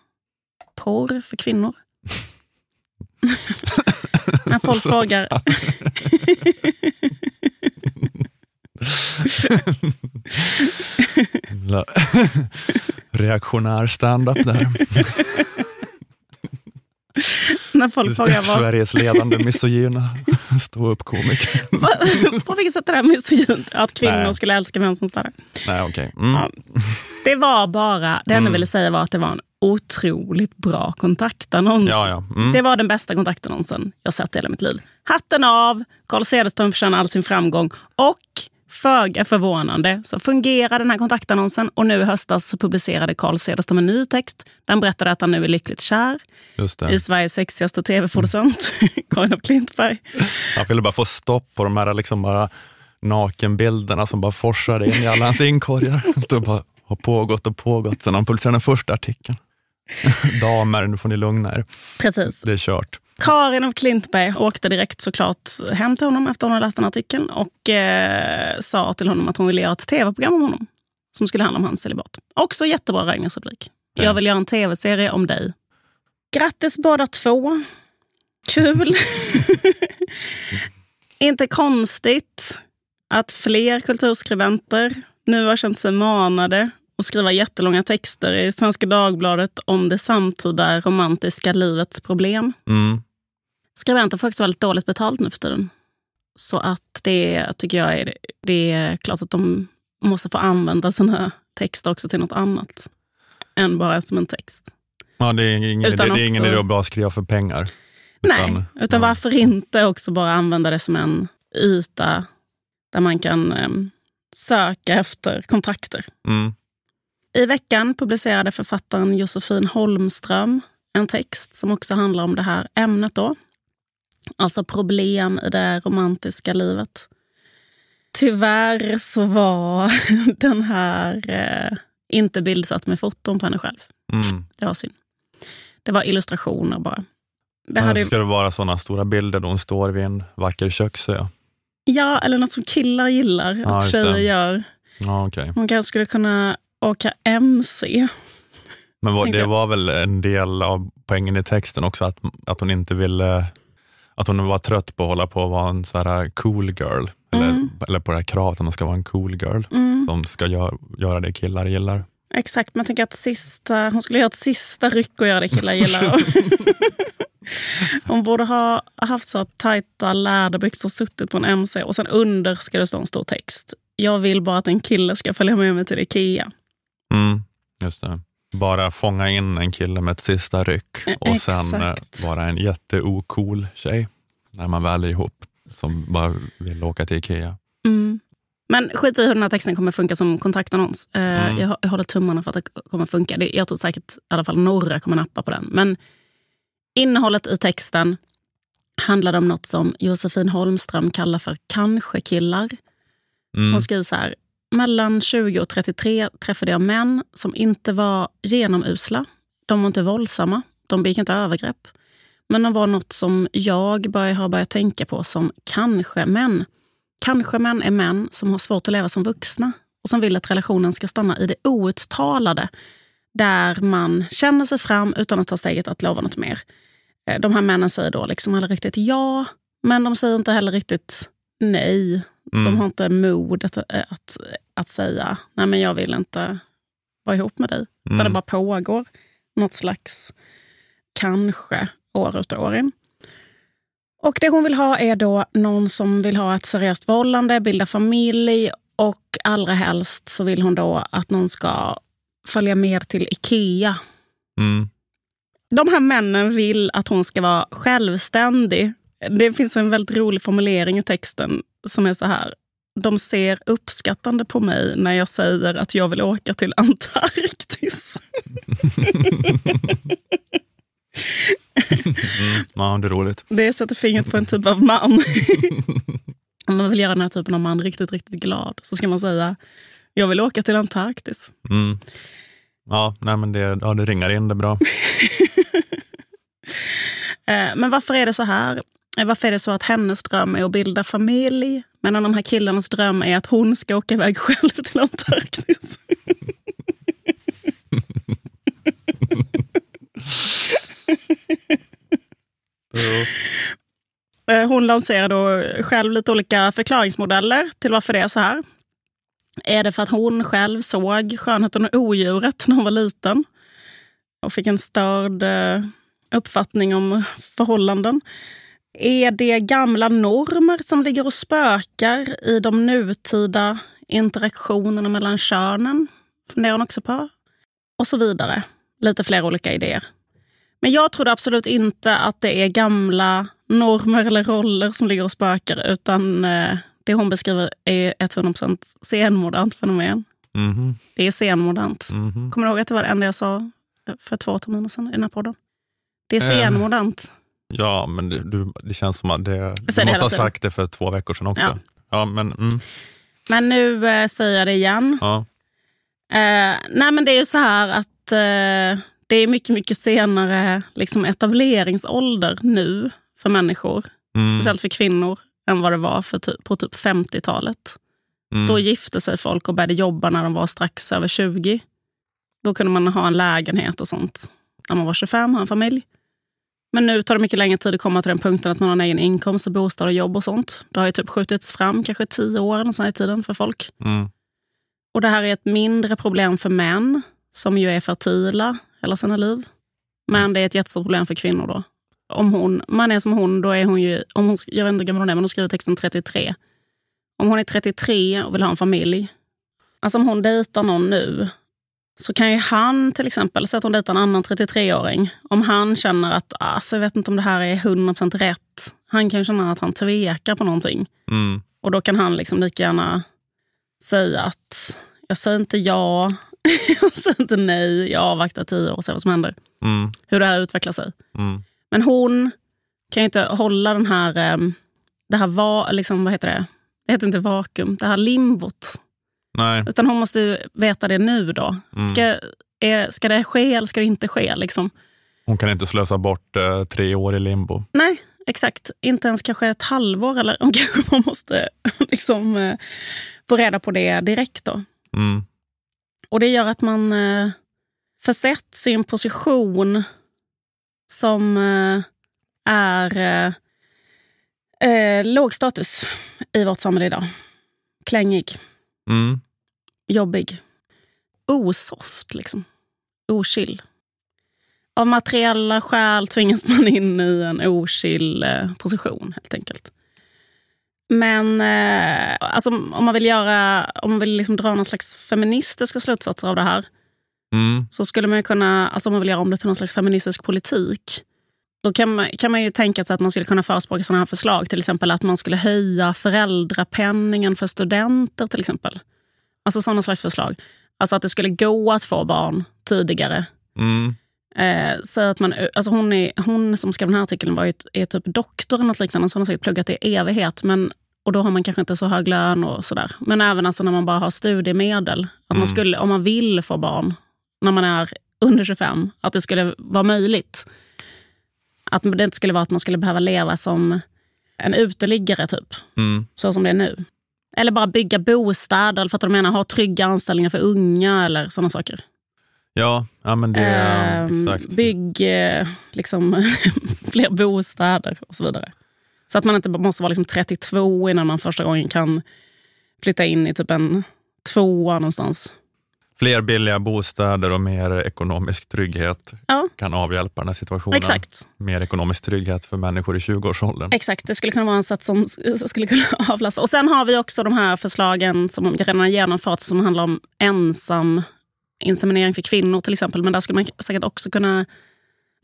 porr för kvinnor. När folk frågar... Reaktionär stand-up där. när folk frågar vad, Sveriges ledande misogyna ståuppkomiker. på vilket sätt är det här misogynt? Att kvinnor Nej. skulle älska män som städar. Nej, okej. Mm. Ja. Det var bara, det enda Mm. jag ville säga var att det var en otroligt bra kontaktannons. Ja, ja. Mm. Det var den bästa kontaktannonsen jag sett i hela mitt liv. Hatten av, Carl Cederström förtjänar all sin framgång. Och föga förvånande så fungerar den här kontaktannonsen och nu i höstas så publicerade Carl Cederström en ny text. Den berättade att han nu är lyckligt kär i Sveriges sexigaste tv-producent, Karin af Klintberg. Han ville bara få stopp på de här liksom bara nakenbilderna som bara forsade in i alla hans inkorgar. Det bara har pågått och pågått sedan han publicerade den första artikeln. Damer, nu får ni lugna er. Precis. Det är kört. Karin av Klintberg åkte direkt såklart hem till honom efter hon hade läst den artikeln och eh, sa till honom att hon ville göra ett tv-program om honom som skulle handla om hans celibat. Också jättebra raggningsrubrik. Ja. Jag vill göra en tv-serie om dig. Grattis båda två. Kul. Inte konstigt att fler kulturskribenter nu har känt sig manade att skriva jättelånga texter i Svenska Dagbladet om det samtida romantiska livets problem. Mm. Skribenter får också väldigt dåligt betalt nu för tiden. Så att det tycker jag är, det är klart att de måste få använda sina texter också till något annat än bara som en text. Ja, det är ingen, Utan idé, det är ingen idé att bara skriva för pengar. Nej, utan ja. varför inte också bara använda det som en yta där man kan em, söka efter kontakter. Mm. I veckan publicerade författaren Josefin Holmström en text som också handlar om det här ämnet. Då. Alltså problem i det romantiska livet. Tyvärr så var den här eh, inte bildsatt med foton på henne själv. Mm. Det var synd. Det var illustrationer bara. Det Men hade, Ska det vara sådana stora bilder då hon står vid en vacker köksö? ja, eller något som killar gillar Ja, att just det. tjejer gör. Ja, okej. Hon kanske skulle kunna åka MC. Men var, det var väl en del av poängen i texten också, att, att hon inte ville att hon var trött på att hålla på att vara en så här cool girl. Eller, Mm. eller på det här kravet att man ska vara en cool girl Mm. som ska gör, göra det killar gillar. Exakt, men jag tänker att sista, hon skulle göra ett sista ryck och göra det killar gillar. hon borde ha haft så tajta läderbyxor och suttit på en MC och sen under ska det stå en stor text. Jag vill bara att en kille ska följa med mig till Ikea. Mm, just det. Bara fånga in en kille med ett sista ryck och sen eh, Exakt. vara en jätteocool tjej när man väl är ihop som bara vill åka till Ikea. Mm. Men skit i hur den här texten kommer funka som kontaktannons. Eh, Mm. jag, jag håller tummarna för att det kommer funka. Jag tror säkert i alla fall några kommer nappa på den. Men innehållet i texten handlar om något som Josefin Holmström kallar för kanske-killar. Mm. Hon skriver så här. Mellan 20 och 33 träffade jag män som inte var genomusla. De var inte våldsamma. De begick inte övergrepp. Men de var något som jag började har börjat tänka på som kanske-män. Kanske-män är män som har svårt att leva som vuxna och som vill att relationen ska stanna i det outtalade. Där man känner sig fram utan att ta steget att lova något mer. Eh, de här männen säger då liksom aldrig riktigt ja, men de säger inte heller riktigt nej. Mm. De har inte mod att, att, att säga nej men jag vill inte vara ihop med dig. Mm. det bara pågår något slags kanske år ut och år in. Och det hon vill ha är då någon som vill ha ett seriöst förhållande, bilda familj och allra helst så vill hon då att någon ska följa med till Ikea. Mm. De här männen vill att hon ska vara självständig. Det finns en väldigt rolig formulering i texten som är så här. De ser uppskattande på mig när jag säger att jag vill åka till Antarktis. Mm. Ja, det är roligt. Det sätter fingret på en typ av man. Om man vill göra den här typen av man riktigt, riktigt glad så ska man säga jag vill åka till Antarktis. Mm. Ja, nej, men det, ja, det ringar in det bra. Eh, Men varför är det så här? Eh, Varför är det så att hennes dröm är att bilda familj medan de här killarnas dröm är att hon ska åka iväg själv till Antarktis? Eh, Hon lanserar då själv lite olika förklaringsmodeller till varför det är så här. Är det för att hon själv såg skönheten och odjuret när hon var liten och fick en störd eh, uppfattning om förhållanden? Är det gamla normer som ligger och spökar i de nutida interaktionerna mellan könen? Funderar hon också på. Och så vidare. Lite fler olika idéer. Men jag trodde absolut inte att det är gamla normer eller roller som ligger och spökar utan eh, det hon beskriver är ett 100% senmodernt fenomen. Mhm, Det är senmodernt. mhm. Kommer du ihåg att det var det enda jag sa för två terminer sedan i den här podden? Det är Eh. senmodernt. Ja, men det, du, det känns som att det, du måste ha sagt det för två veckor sedan också. Ja. Ja, men, mm, Men nu eh, säger jag det igen. ja. Eh, nej men det är ju så här att eh, det är mycket, mycket senare liksom etableringsålder nu för människor. Mm, Speciellt för kvinnor än vad det var för typ, på typ 50-talet. mm, Då gifte sig folk och började jobba när de var strax över 20. Då kunde man ha en lägenhet och sånt när man var 25, ha en familj. Men nu tar det mycket längre tid att komma till den punkten att man har en egen inkomst, och bostad och jobb och sånt. Det har ju typ skjutits fram kanske tio år här i tiden för folk. mm, Och det här är ett mindre problem för män som ju är fertila hela sina liv. Men det är ett jättestort problem för kvinnor då. Om hon, man är som hon, då är hon ju, om hon, jag vet inte hur gammal hon är, men hon skriver texten 33. Om hon är 33 och vill ha en familj, alltså om hon dejtar någon nu, så kan ju han till exempel, säg att hon dejtar en annan 33-åring, om han känner att alltså, jag vet inte om det här är 100% rätt, han kan ju känna att han tvekar på någonting. mm, Och då kan han liksom lika gärna säga att jag säger inte ja, jag säger inte nej, jag avvaktar tio år och ser vad som händer. mm, Hur det här utvecklar sig. mm, Men hon kan ju inte hålla den här, ehm, det här va, liksom, vad heter det? Det heter inte vakuum, det här limbot. Nej. Utan hon måste ju veta det nu då. Mm. Ska, är, ska det ske eller ska det inte ske? Liksom? Hon kan inte slösa bort eh, tre år i limbo. Nej, exakt. Inte ens kanske ett halvår. Eller hon kanske man måste liksom, eh, få reda på det direkt. då. Mm. Och det gör att man eh, försätts i en position som eh, är eh, eh, låg status i vårt samhälle idag. Klängig, Mm. jobbig, osoft, liksom. ochill. Av materiella skäl tvingas man in i en ochill position, helt enkelt. Men eh, alltså, om man vill, göra, om man vill liksom dra någon slags feministiska slutsatser av det här Mm. så skulle man ju kunna, alltså om man vill göra om det till någon slags feministisk politik, då kan man, kan man ju tänka sig att man skulle kunna förespråka sådana här förslag. Till exempel att man skulle höja föräldrapenningen för studenter. till exempel. Alltså sådana slags förslag. Alltså att det skulle gå att få barn tidigare. Mm. Eh, så att man, alltså hon, är, hon som skrev den här artikeln var ju, är typ doktor eller något liknande, så hon har säkert pluggat i evighet. Men, och då har man kanske inte så hög lön och sådär. Men även alltså när man bara har studiemedel. Att man skulle, om man vill få barn när man är under 25, att det skulle vara möjligt. Att det inte skulle vara att man skulle behöva leva som en uteliggare typ. Mm. Så som det är nu. Eller bara bygga bostäder, för att de menar ha trygga anställningar för unga eller sådana saker. Ja, ja, men det... Ehm, exakt. Bygg eh, liksom, fler bostäder och så vidare. Så att man inte måste vara liksom 32 innan man första gången kan flytta in i typ en tvåa någonstans. Fler billiga bostäder och mer ekonomisk trygghet Ja, kan avhjälpa den här situationen. exakt. Mer ekonomisk trygghet för människor i 20-årsåldern. Exakt, det skulle kunna vara en sätt som skulle kunna avlasta. Och sen har vi också de här förslagen som redan har genomförts som handlar om ensam inseminering för kvinnor till exempel. Men där skulle man säkert också kunna...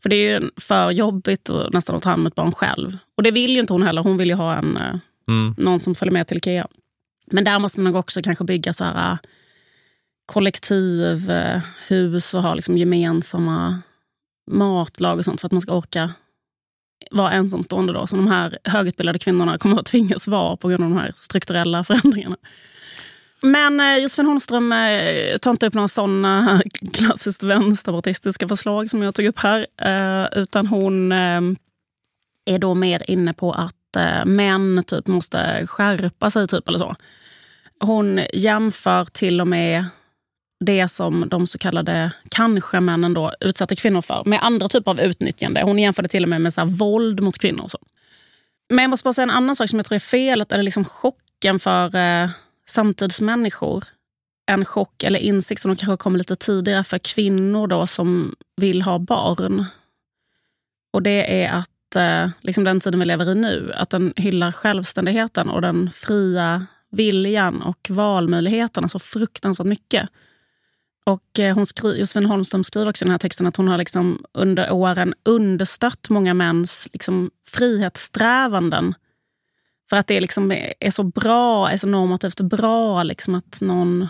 För det är ju för jobbigt och nästan att ta hand om ett barn själv. Och det vill ju inte hon heller. Hon vill ju ha en, eh, Mm. någon som följer med till Ikea. Men där måste man nog också kanske bygga så här, kollektivhus eh, och ha liksom gemensamma matlag och sånt för att man ska orka vara ensamstående. Då, som de här högutbildade kvinnorna kommer att tvingas vara på grund av de här strukturella förändringarna. Men eh, Josefin Holmström eh, tar inte upp några sådana klassiskt vänsterpartistiska förslag som jag tog upp här. Utan hon är då mer inne på att män typ måste skärpa sig. typ eller så. Hon jämför till och med det som de så kallade kanske-männen då utsatte kvinnor för med andra typer av utnyttjande. Hon jämförde till och med med så här våld mot kvinnor. Och så. Men jag måste bara säga en annan sak som jag tror är felet, eller liksom chocken för eh, samtidsmänniskor. En chock eller insikt som kanske kommer lite tidigare för kvinnor då som vill ha barn. Och det är att eh, liksom den tiden vi lever i nu, att den hyllar självständigheten och den fria viljan och valmöjligheterna så alltså fruktansvärt mycket. Och eh, hon skri- Josefin Holmström skriver också i den här texten att hon har liksom under åren understött många mäns liksom frihetssträvanden. För att det liksom är, är så bra, är så normativt bra. Liksom att någon,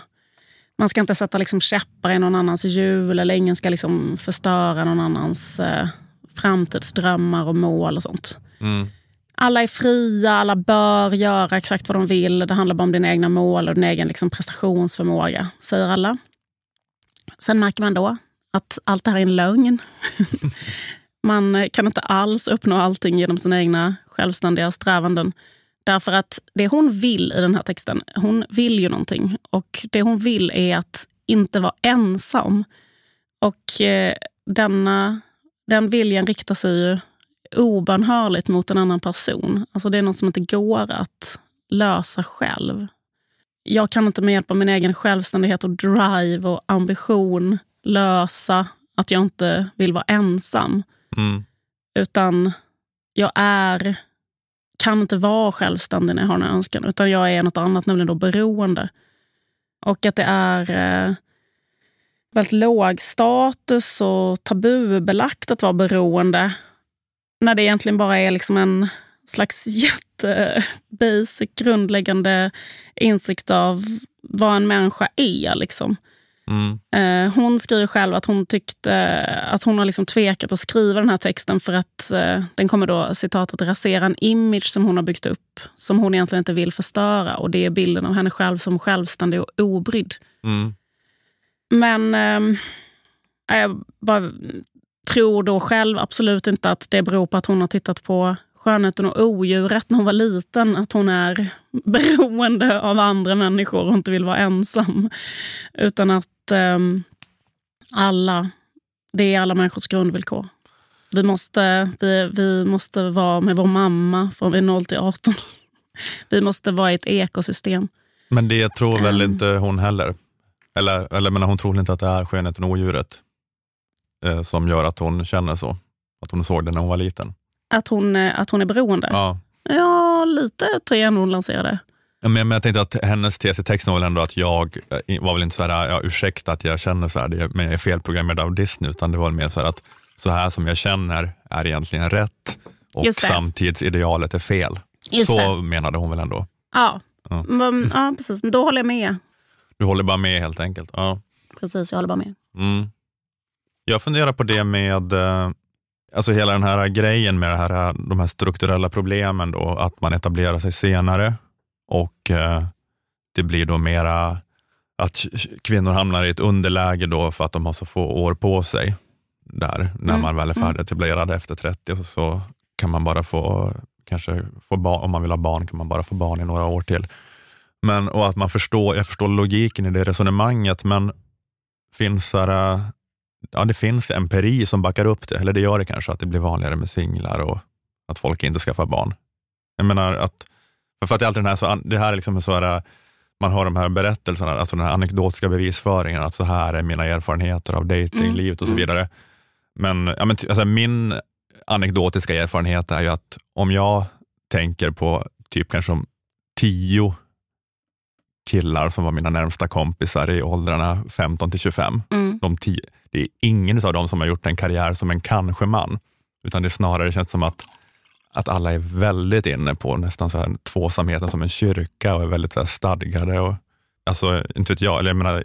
man ska inte sätta liksom käppar i någon annans hjul eller ingen ska liksom förstöra någon annans eh, framtidsdrömmar och mål och sånt. Mm. Alla är fria, alla bör göra exakt vad de vill. Det handlar bara om dina egna mål och din egen liksom prestationsförmåga, säger alla. Sen märker man då att allt det här är en lögn. man kan inte alls uppnå allting genom sina egna självständiga strävanden. Därför att det hon vill i den här texten, hon vill ju någonting. Och det hon vill är att inte vara ensam. Och eh, denna, den viljan riktar sig ju obönhörligt mot en annan person. Alltså det är något som inte går att lösa själv. Jag kan inte med hjälp av min egen självständighet och drive och ambition lösa att jag inte vill vara ensam. Mm. Utan jag är, kan inte vara självständig när jag har här önskan. Utan jag är något annat, nämligen då beroende. Och att det är eh, väldigt låg status och tabubelagt att vara beroende. När det egentligen bara är liksom en slags jätte basic, grundläggande insikt av vad en människa är. Liksom. Mm. Eh, hon skriver själv att hon tyckte att hon har liksom tvekat att skriva den här texten för att eh, den kommer då citatet rasera en image som hon har byggt upp som hon egentligen inte vill förstöra. Och Det är bilden av henne själv som självständig och obrydd. Mm. Men eh, jag bara tror då själv absolut inte att det beror på att hon har tittat på Skönheten och odjuret när hon var liten. Att hon är beroende av andra människor och inte vill vara ensam. Utan att eh, alla, det är alla människors grundvillkor. Vi måste, vi, vi måste vara med vår mamma från 0 till 18. Vi måste vara i ett ekosystem. Men det tror väl Um. inte hon heller? Eller, eller men hon tror inte att det är skönheten och odjuret eh, som gör att hon känner så? Att hon såg det när hon var liten? Att hon, eh, att hon är beroende. Ja, Ja. lite tror jag ändå hon lanserade. Men, men jag tänkte att hennes tes i texten var väl ändå att jag eh, var väl inte så här, ja, ursäkta att jag känner så här, men jag är felprogrammerad av Disney, utan det var mer så här att så här som jag känner är egentligen rätt och samtidsidealet är fel. Just så det. menade hon väl ändå. Ja. Ja. Men, ja, precis. Men då håller jag med. Du håller bara med helt enkelt. Ja. Precis, jag håller bara med. Mm. Jag funderar på det med eh, alltså hela den här grejen med det här, de här strukturella problemen, då, att man etablerar sig senare och eh, det blir då mera att kvinnor hamnar i ett underläge då för att de har så få år på sig där, när Mm, man väl är mm. färdigetablerad efter 30 så, så kan man bara få, kanske få barn, om man vill ha barn kan man bara få barn i några år till. Men, och att man förstår, jag förstår logiken i det resonemanget, men finns det, ja, det finns empiri som backar upp det, eller det gör det kanske, att det blir vanligare med singlar och att folk inte skaffar barn. Jag menar att, för att det är alltid den här, så, det här är liksom så här, man har de här berättelserna, alltså den här anekdotiska bevisföringen, att så här är mina erfarenheter av datinglivet och så Mm. vidare. Men, ja, men alltså, min anekdotiska erfarenhet är ju att om jag tänker på typ kanske om tio killar som var mina närmsta kompisar i åldrarna 15 till 25. Mm. De tio, det är ingen av dem som har gjort en karriär som en kanske-man, utan det snarare känns som att, att alla är väldigt inne på nästan så här tvåsamheten som en kyrka och är väldigt så här stadgade. Och, alltså, inte vet jag, eller jag menar,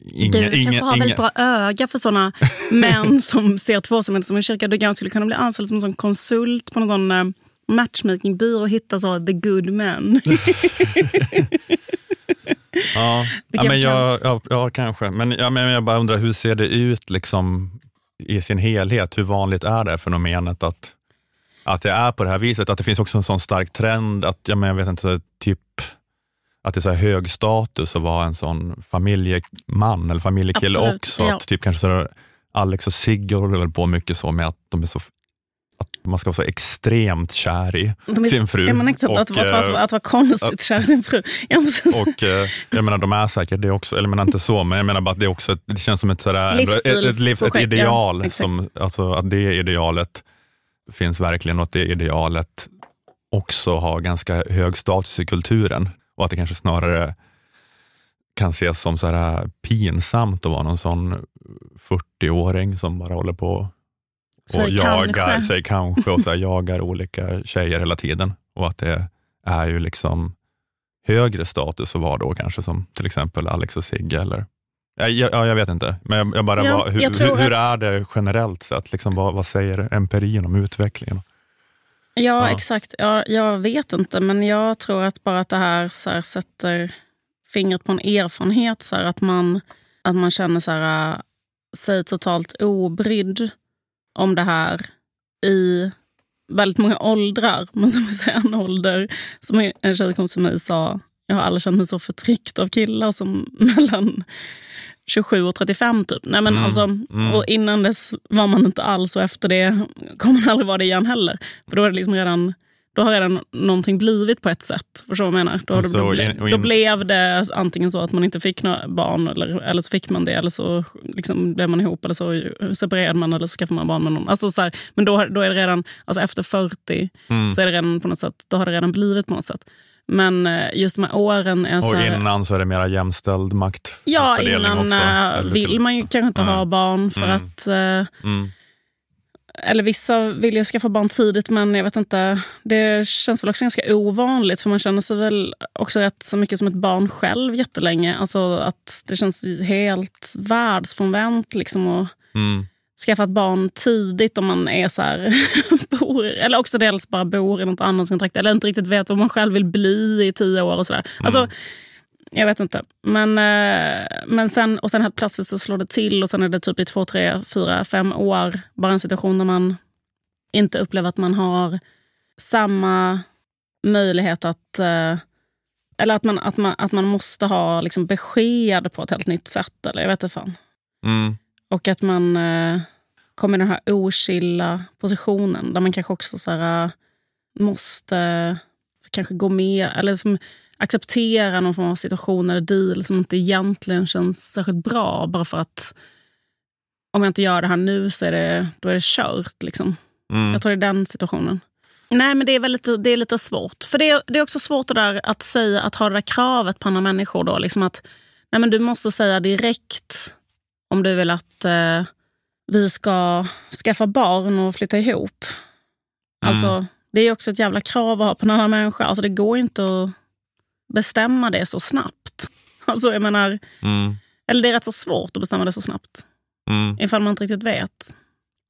ingen, du kanske ingen, har ingen, väldigt bra öga för såna män som ser tvåsamhet som en kyrka. Du kanske skulle kunna bli anställd som en konsult på någon eh, matchmakingbyrå och hitta så the good men. Ja, ja, men jag, ja, ja kanske. Men, ja, men jag bara undrar, hur ser det ut liksom, i sin helhet? Hur vanligt är det fenomenet att, att det är på det här viset? Att det finns också en sån stark trend att, ja, men jag vet inte, typ att det är så hög status att vara en sån familjeman eller familjekille Absolut, också. ja. Att typ kanske så Alex och Sigge håller väl på mycket så med att de är så man ska vara så extremt kär i är, sin fru. Ja, men exakt, att, Och, att, att, eh, att vara konstigt kär i sin fru. Ja, precis. och eh, jag menar, de är säkert det också, eller jag menar inte så, men jag menar bara att det är också, det känns som ett, sådär, ett, ett, liv, ett ideal, ja, som, alltså att det idealet finns verkligen och att det idealet också har ganska hög status i kulturen och att det kanske snarare kan ses som så pinsamt att vara någon sån 40-åring som bara håller på och Säg jagar, kanske. säger kanske och så här, jagar olika tjejer hela tiden. Och att det är ju liksom högre status att vara då kanske som till exempel Alex och Sigge. Eller, ja, jag, ja, jag vet inte, men jag, jag bara, Ja, vad- hur, hur, hur är det generellt sett? Liksom, vad, vad säger empirin om utvecklingen? Ja, Ja. exakt. Ja, jag vet inte, men jag tror att bara att det här, så här sätter fingret på en erfarenhet. Så här, att, man, att man känner så här, äh, sig totalt obrydd om det här i väldigt många åldrar. Men som en ålder som en tjejkompis till mig sa, jag har aldrig känt mig så förtryckt av killar som mellan 27 och 35 typ. Nej, men Mm, alltså, mm. Och innan dess var man inte alls och efter det kommer man aldrig vara det igen heller. För då, är det liksom redan, då har redan någonting blivit på ett sätt. Förstår du vad jag menar? Då, har det Och så blivit- in- och då blev det antingen så att man inte fick några barn eller, eller så fick man det eller så liksom blev man ihop eller så separerade man eller så skaffade man barn med någon. Alltså så här, men då, då är det redan, alltså efter 40 Mm. så är det redan på något sätt, då har det redan blivit på något sätt. Men eh, just de här åren är så Och här, innan så är det mera jämställd Ja, maktfördelning innan också. eh, Eller vill till- man ju kanske inte Nej. ha barn för Mm. att eh, Mm. Eller vissa vill ju skaffa barn tidigt men jag vet inte. Det känns väl också ganska ovanligt för man känner sig väl också rätt så mycket som ett barn själv jättelänge. Alltså att det känns helt världsfrånvänt liksom att Mm. skaffa ett barn tidigt om man är så här, bor, eller också dels bara bor i något annat kontrakt eller inte riktigt vet vad man själv vill bli i tio år och sådär. Alltså, jag vet inte. Men, eh, men sen, och sen helt plötsligt så slår det till och sen är det typ i två, tre, fyra, fem år bara en situation där man inte upplever att man har samma möjlighet att... Eh, eller att man, att man, att man måste ha liksom besked på ett helt nytt sätt. Eller jag vet inte fan. Mm. Och att man eh, kommer i den här oskilla positionen där man kanske också så här, måste kanske gå med eller liksom acceptera någon form av situation eller deal som inte egentligen känns särskilt bra bara för att om jag inte gör det här nu så är det, då är det kört. Liksom. Mm. Jag tror det är den situationen. Nej, men det är, väl lite, det är lite svårt. För det är, det är också svårt där att säga att ha det där kravet på andra människor. Då, liksom att nej, men Du måste säga direkt om du vill att eh, vi ska skaffa barn och flytta ihop. Alltså, det är också ett jävla krav att ha på en annan människa. Alltså, det går inte att bestämma det så snabbt. Alltså, jag menar, Mm. eller det är rätt så svårt att bestämma det så snabbt Mm. ifall man inte riktigt vet.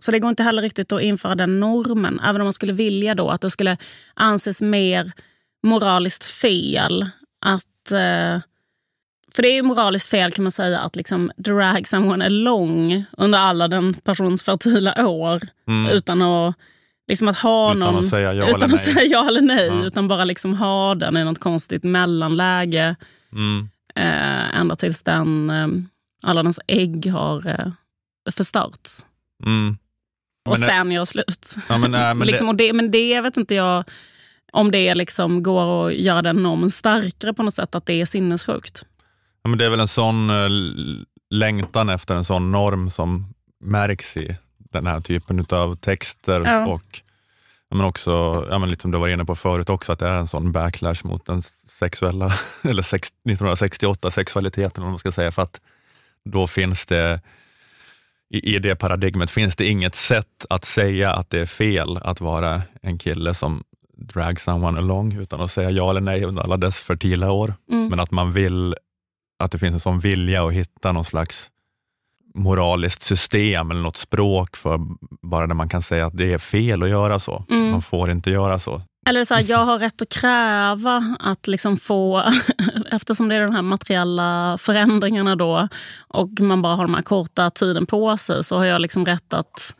Så det går inte heller riktigt att införa den normen, även om man skulle vilja då att det skulle anses mer moraliskt fel att... Eh, för det är ju moraliskt fel kan man säga att liksom drag someone along under alla den persons fertila år Mm. utan att, liksom att ha Utan någon... att säga ja utan eller att nej. säga ja eller nej, Ja. utan bara liksom ha den i något konstigt mellanläge Mm. eh, ända tills den, eh, alla dens ägg har eh, förstörts. Mm. Och det- sen gör slut. Ja, men, nej, men liksom, det, och det, men det vet inte jag om det liksom går att göra den normen starkare på något sätt, att det är sinnessjukt. ja, men det är väl en sån eh, längtan efter en sån norm som märks i den här typen av texter Ja. och men också, ja, men lite som du var inne på förut också, att det är en sån backlash mot den sexuella, eller sex, 1968 sexualiteten om man ska säga, för att då finns det i, i det paradigmet finns det inget sätt att säga att det är fel att vara en kille som drag someone along utan att säga ja eller nej under alla dess fertila år. Mm. Men att man vill, att det finns en sån vilja att hitta någon slags moraliskt system eller något språk för bara där man kan säga att det är fel att göra så. Mm. Man får inte göra så. Eller så här, jag har rätt att kräva att liksom få, eftersom det är de här materiella förändringarna då och man bara har den här korta tiden på sig så har jag liksom rätt att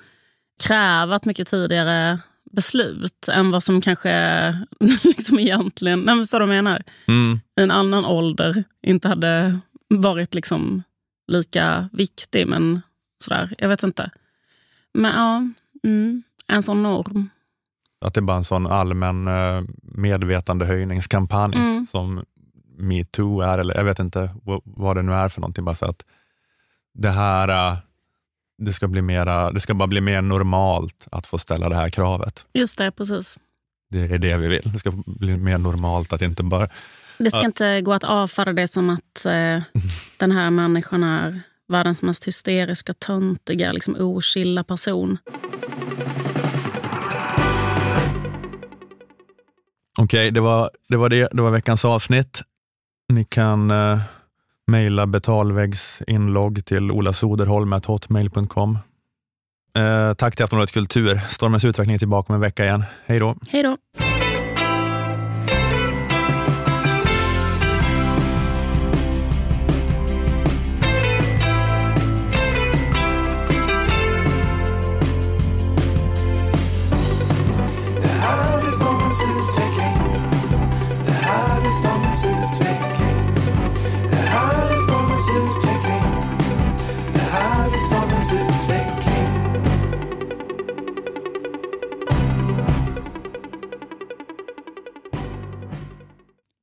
kräva ett mycket tidigare beslut än vad som kanske liksom egentligen, nej men så du menar, Mm. i en annan ålder inte hade varit liksom lika viktig. Men sådär, jag vet inte. Men ja, mm, en sån norm. Att det är bara en sån allmän eh, medvetandehöjningskampanj Mm. som metoo är, eller jag vet inte vad, det nu är för någonting. Bara så att det här eh, det ska, bli mera, det ska bara bli mer normalt att få ställa det här kravet. Just det, precis. Det är det vi vill. Det ska bli mer normalt att inte bara... Det ska inte gå att avfärda det som att eh, den här människan är världens mest hysteriska, töntiga, liksom oskilla person. Okej, det, var, det var det. Det var veckans avsnitt. Ni kan eh, mejla betalväggsinlogg till olasoderholm.hotmail.com. Eh, tack till Aftonbladet Kultur. Stormens utveckling är tillbaka om en vecka igen. Hej då! Hej då!